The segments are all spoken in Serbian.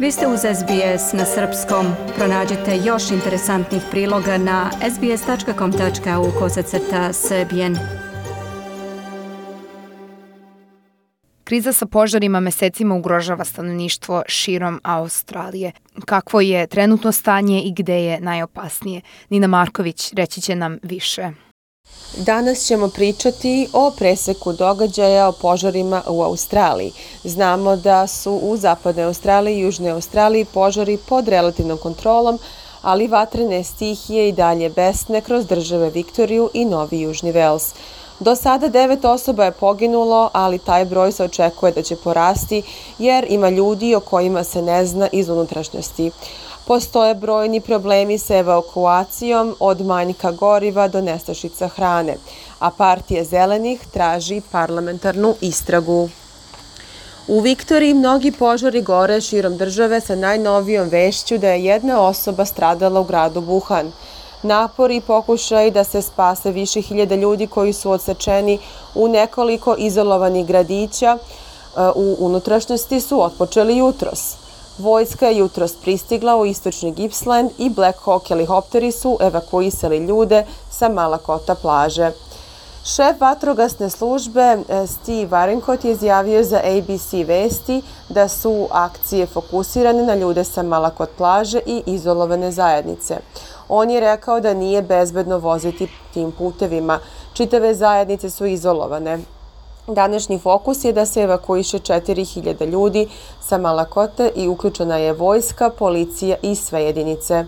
Vi ste uz SBS na srpskom. Pronađite još interesantnih priloga na sbs.com.au kosacrta srbijen. Kriza sa požarima mesecima ugrožava stanovništvo širom Australije. Kakvo je trenutno stanje i gde je najopasnije? Nina Marković reći će nam više. Danas ćemo pričati o preseku događaja o požarima u Australiji. Znamo da su u zapadnoj Australiji i južnoj Australiji požari pod relativnom kontrolom, ali vatrene stihije i dalje besne kroz države Viktoriju i Novi Južni Vels. Do sada devet osoba je poginulo, ali taj broj se očekuje da će porasti jer ima ljudi o kojima se ne zna iz unutrašnjosti. Postoje brojni problemi sa evakuacijom od manjka goriva do nestašica hrane, a partija zelenih traži parlamentarnu istragu. U Viktoriji mnogi požari gore širom države sa najnovijom vešću da je jedna osoba stradala u gradu Wuhan. Napori i pokušaj da se spase više hiljada ljudi koji su odsečeni u nekoliko izolovanih gradića e, u unutrašnjosti su otpočeli jutros. Vojska je jutros pristigla u istočni Gippsland i Black Hawk helikopteri su evakuisali ljude sa Malakota plaže. Šef vatrogasne službe e, Steve Varenkot je izjavio za ABC Vesti da su akcije fokusirane na ljude sa Malakot plaže i izolovane zajednice. On je rekao da nije bezbedno voziti tim putevima. Čitave zajednice su izolovane. Današnji fokus je da se evakuiše 4000 ljudi sa Malakote i uključena je vojska, policija i sve jedinice.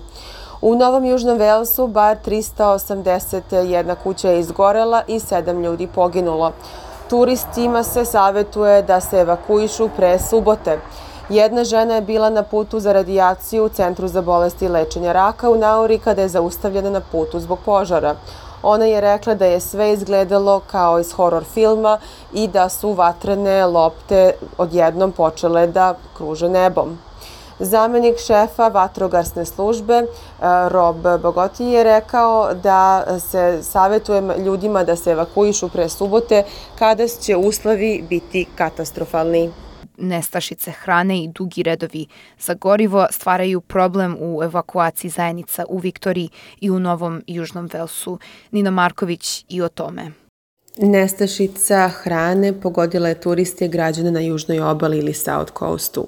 U Novom Južnom Velsu bar 381 kuća je izgorela i 7 ljudi poginulo. Turistima se savetuje da se evakuišu pre subote. Jedna žena je bila na putu za radijaciju u Centru za bolesti i lečenja raka u Nauri kada je zaustavljena na putu zbog požara. Ona je rekla da je sve izgledalo kao iz horor filma i da su vatrene lopte odjednom počele da kruže nebom. Zamenik šefa vatrogasne službe eh, Rob Bogoti je rekao da se savjetuje ljudima da se evakuišu pre subote kada će uslovi biti katastrofalni nestašice hrane i dugi redovi za gorivo stvaraju problem u evakuaciji zajednica u Viktoriji i u Novom Južnom Velsu. Nina Marković i o tome. Nestašica hrane pogodila je turiste i građane na južnoj obali ili South Coastu.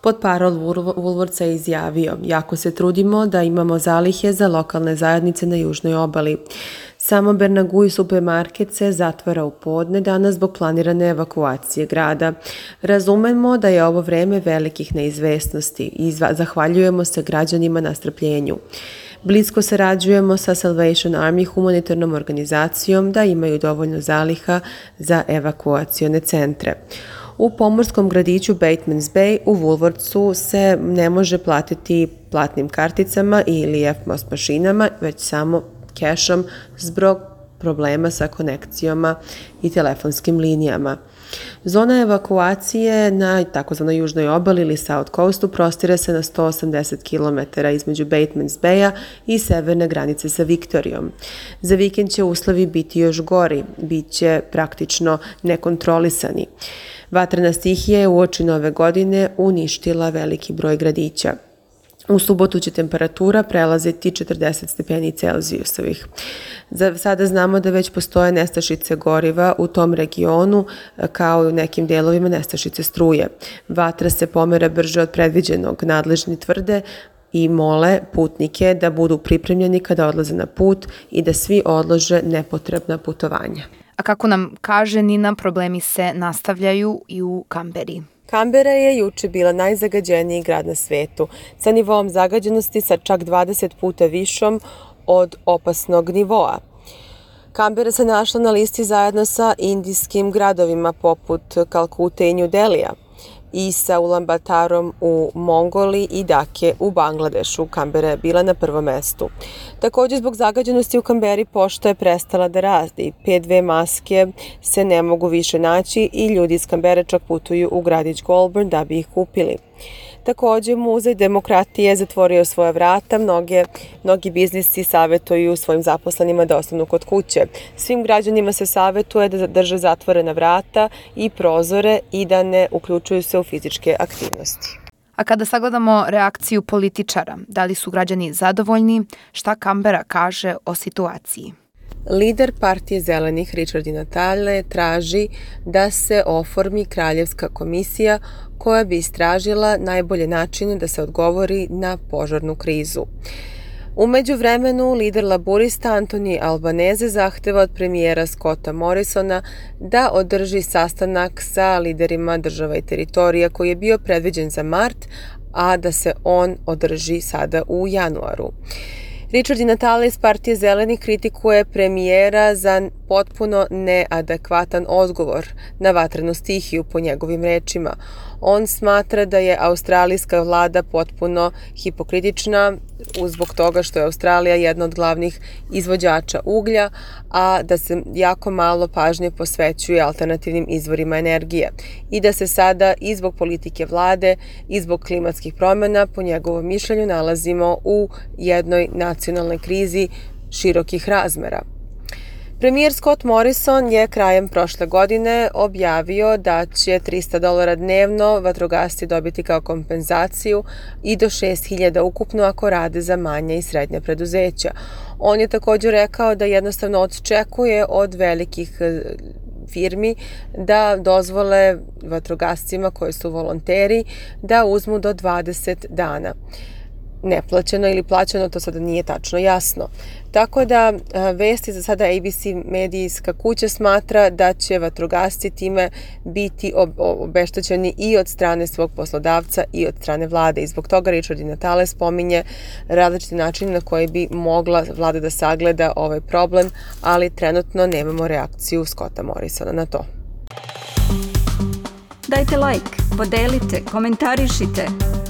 Pod parol Woolworthsa je izjavio, jako se trudimo da imamo zalihe za lokalne zajednice na južnoj obali. Samo Bernagui supermarket se zatvara u podne danas zbog planirane evakuacije grada. Razumemo da je ovo vreme velikih neizvestnosti i zahvaljujemo se građanima na strpljenju. Blisko sarađujemo sa Salvation Army humanitarnom organizacijom da imaju dovoljno zaliha za evakuacione centre. U pomorskom gradiću Batemans Bay u Woolworthsu se ne može platiti platnim karticama ili FMOS mašinama, već samo kešom zbog problema sa konekcijama i telefonskim linijama. Zona evakuacije na takozvanoj južnoj obali ili South Coastu prostire se na 180 km između Batemans Baya i severne granice sa Viktorijom. Za vikend će uslovi biti još gori, bit će praktično nekontrolisani. Vatrena stihija je u oči nove godine uništila veliki broj gradića. U subotu će temperatura prelaziti 40 stepeni Celzijusovih. Za sada znamo da već postoje nestašice goriva u tom regionu, kao i u nekim delovima nestašice struje. Vatra se pomera brže od predviđenog. Nadležni tvrde i mole putnike da budu pripremljeni kada odlaze na put i da svi odlože nepotrebna putovanja. A kako nam kaže Nina, problemi se nastavljaju i u Kamberi. Kambera je juče bila najzagađeniji grad na svetu, sa nivom zagađenosti sa čak 20 puta višom od opasnog nivoa. Kambera se našla na listi zajedno sa indijskim gradovima poput Kalkute i New Delija i sa Ulambatarom u Mongoliji i Dake u Bangladešu. Kambera je bila na prvom mestu. Takođe, zbog zagađenosti u Kamberi pošta je prestala da radi. P2 maske se ne mogu više naći i ljudi iz Kambere čak putuju u gradić Goulburn da bi ih kupili. Takođe, Muzej demokratije je zatvorio svoje vrata, mnoge, mnogi biznisi savetuju svojim zaposlenima da ostanu kod kuće. Svim građanima se savetuje da drže zatvorena vrata i prozore i da ne uključuju se u fizičke aktivnosti. A kada sagledamo reakciju političara, da li su građani zadovoljni, šta Kambera kaže o situaciji? Lider partije zelenih Richard Natale traži da se oformi kraljevska komisija koja bi istražila najbolje načine da se odgovori na požarnu krizu. Umeđu vremenu, lider laburista Antoni Albaneze zahteva od premijera Scotta Morrisona da održi sastanak sa liderima država i teritorija koji je bio predviđen za mart, a da se on održi sada u januaru. Richard Di Natale iz partije Zeleni kritikuje premijera za potpuno neadekvatan odgovor na vatrenu stihiju po njegovim rečima. On smatra da je australijska vlada potpuno hipokritična zbog toga što je Australija jedna od glavnih izvođača uglja, a da se jako malo pažnje posvećuje alternativnim izvorima energije i da se sada i zbog politike vlade i zbog klimatskih promjena po njegovom mišljenju nalazimo u jednoj nacionalnoj krizi širokih razmera. Premijer Scott Morrison je krajem prošle godine objavio da će 300 dolara dnevno vatrogasci dobiti kao kompenzaciju i do 6000 ukupno ako rade za manje i srednje preduzeća. On je također rekao da jednostavno odčekuje od velikih e, firmi da dozvole vatrogascima koji su volonteri da uzmu do 20 dana neplaćeno ili plaćeno, to sada nije tačno jasno. Tako da vesti za sada ABC medijska kuća smatra da će vatrogasci time biti obeštećeni i od strane svog poslodavca i od strane vlade. I zbog toga Richard Di Natale spominje različite načine na koje bi mogla vlada da sagleda ovaj problem, ali trenutno nemamo reakciju Scotta Morrisona na to. Dajte like, podelite, komentarišite,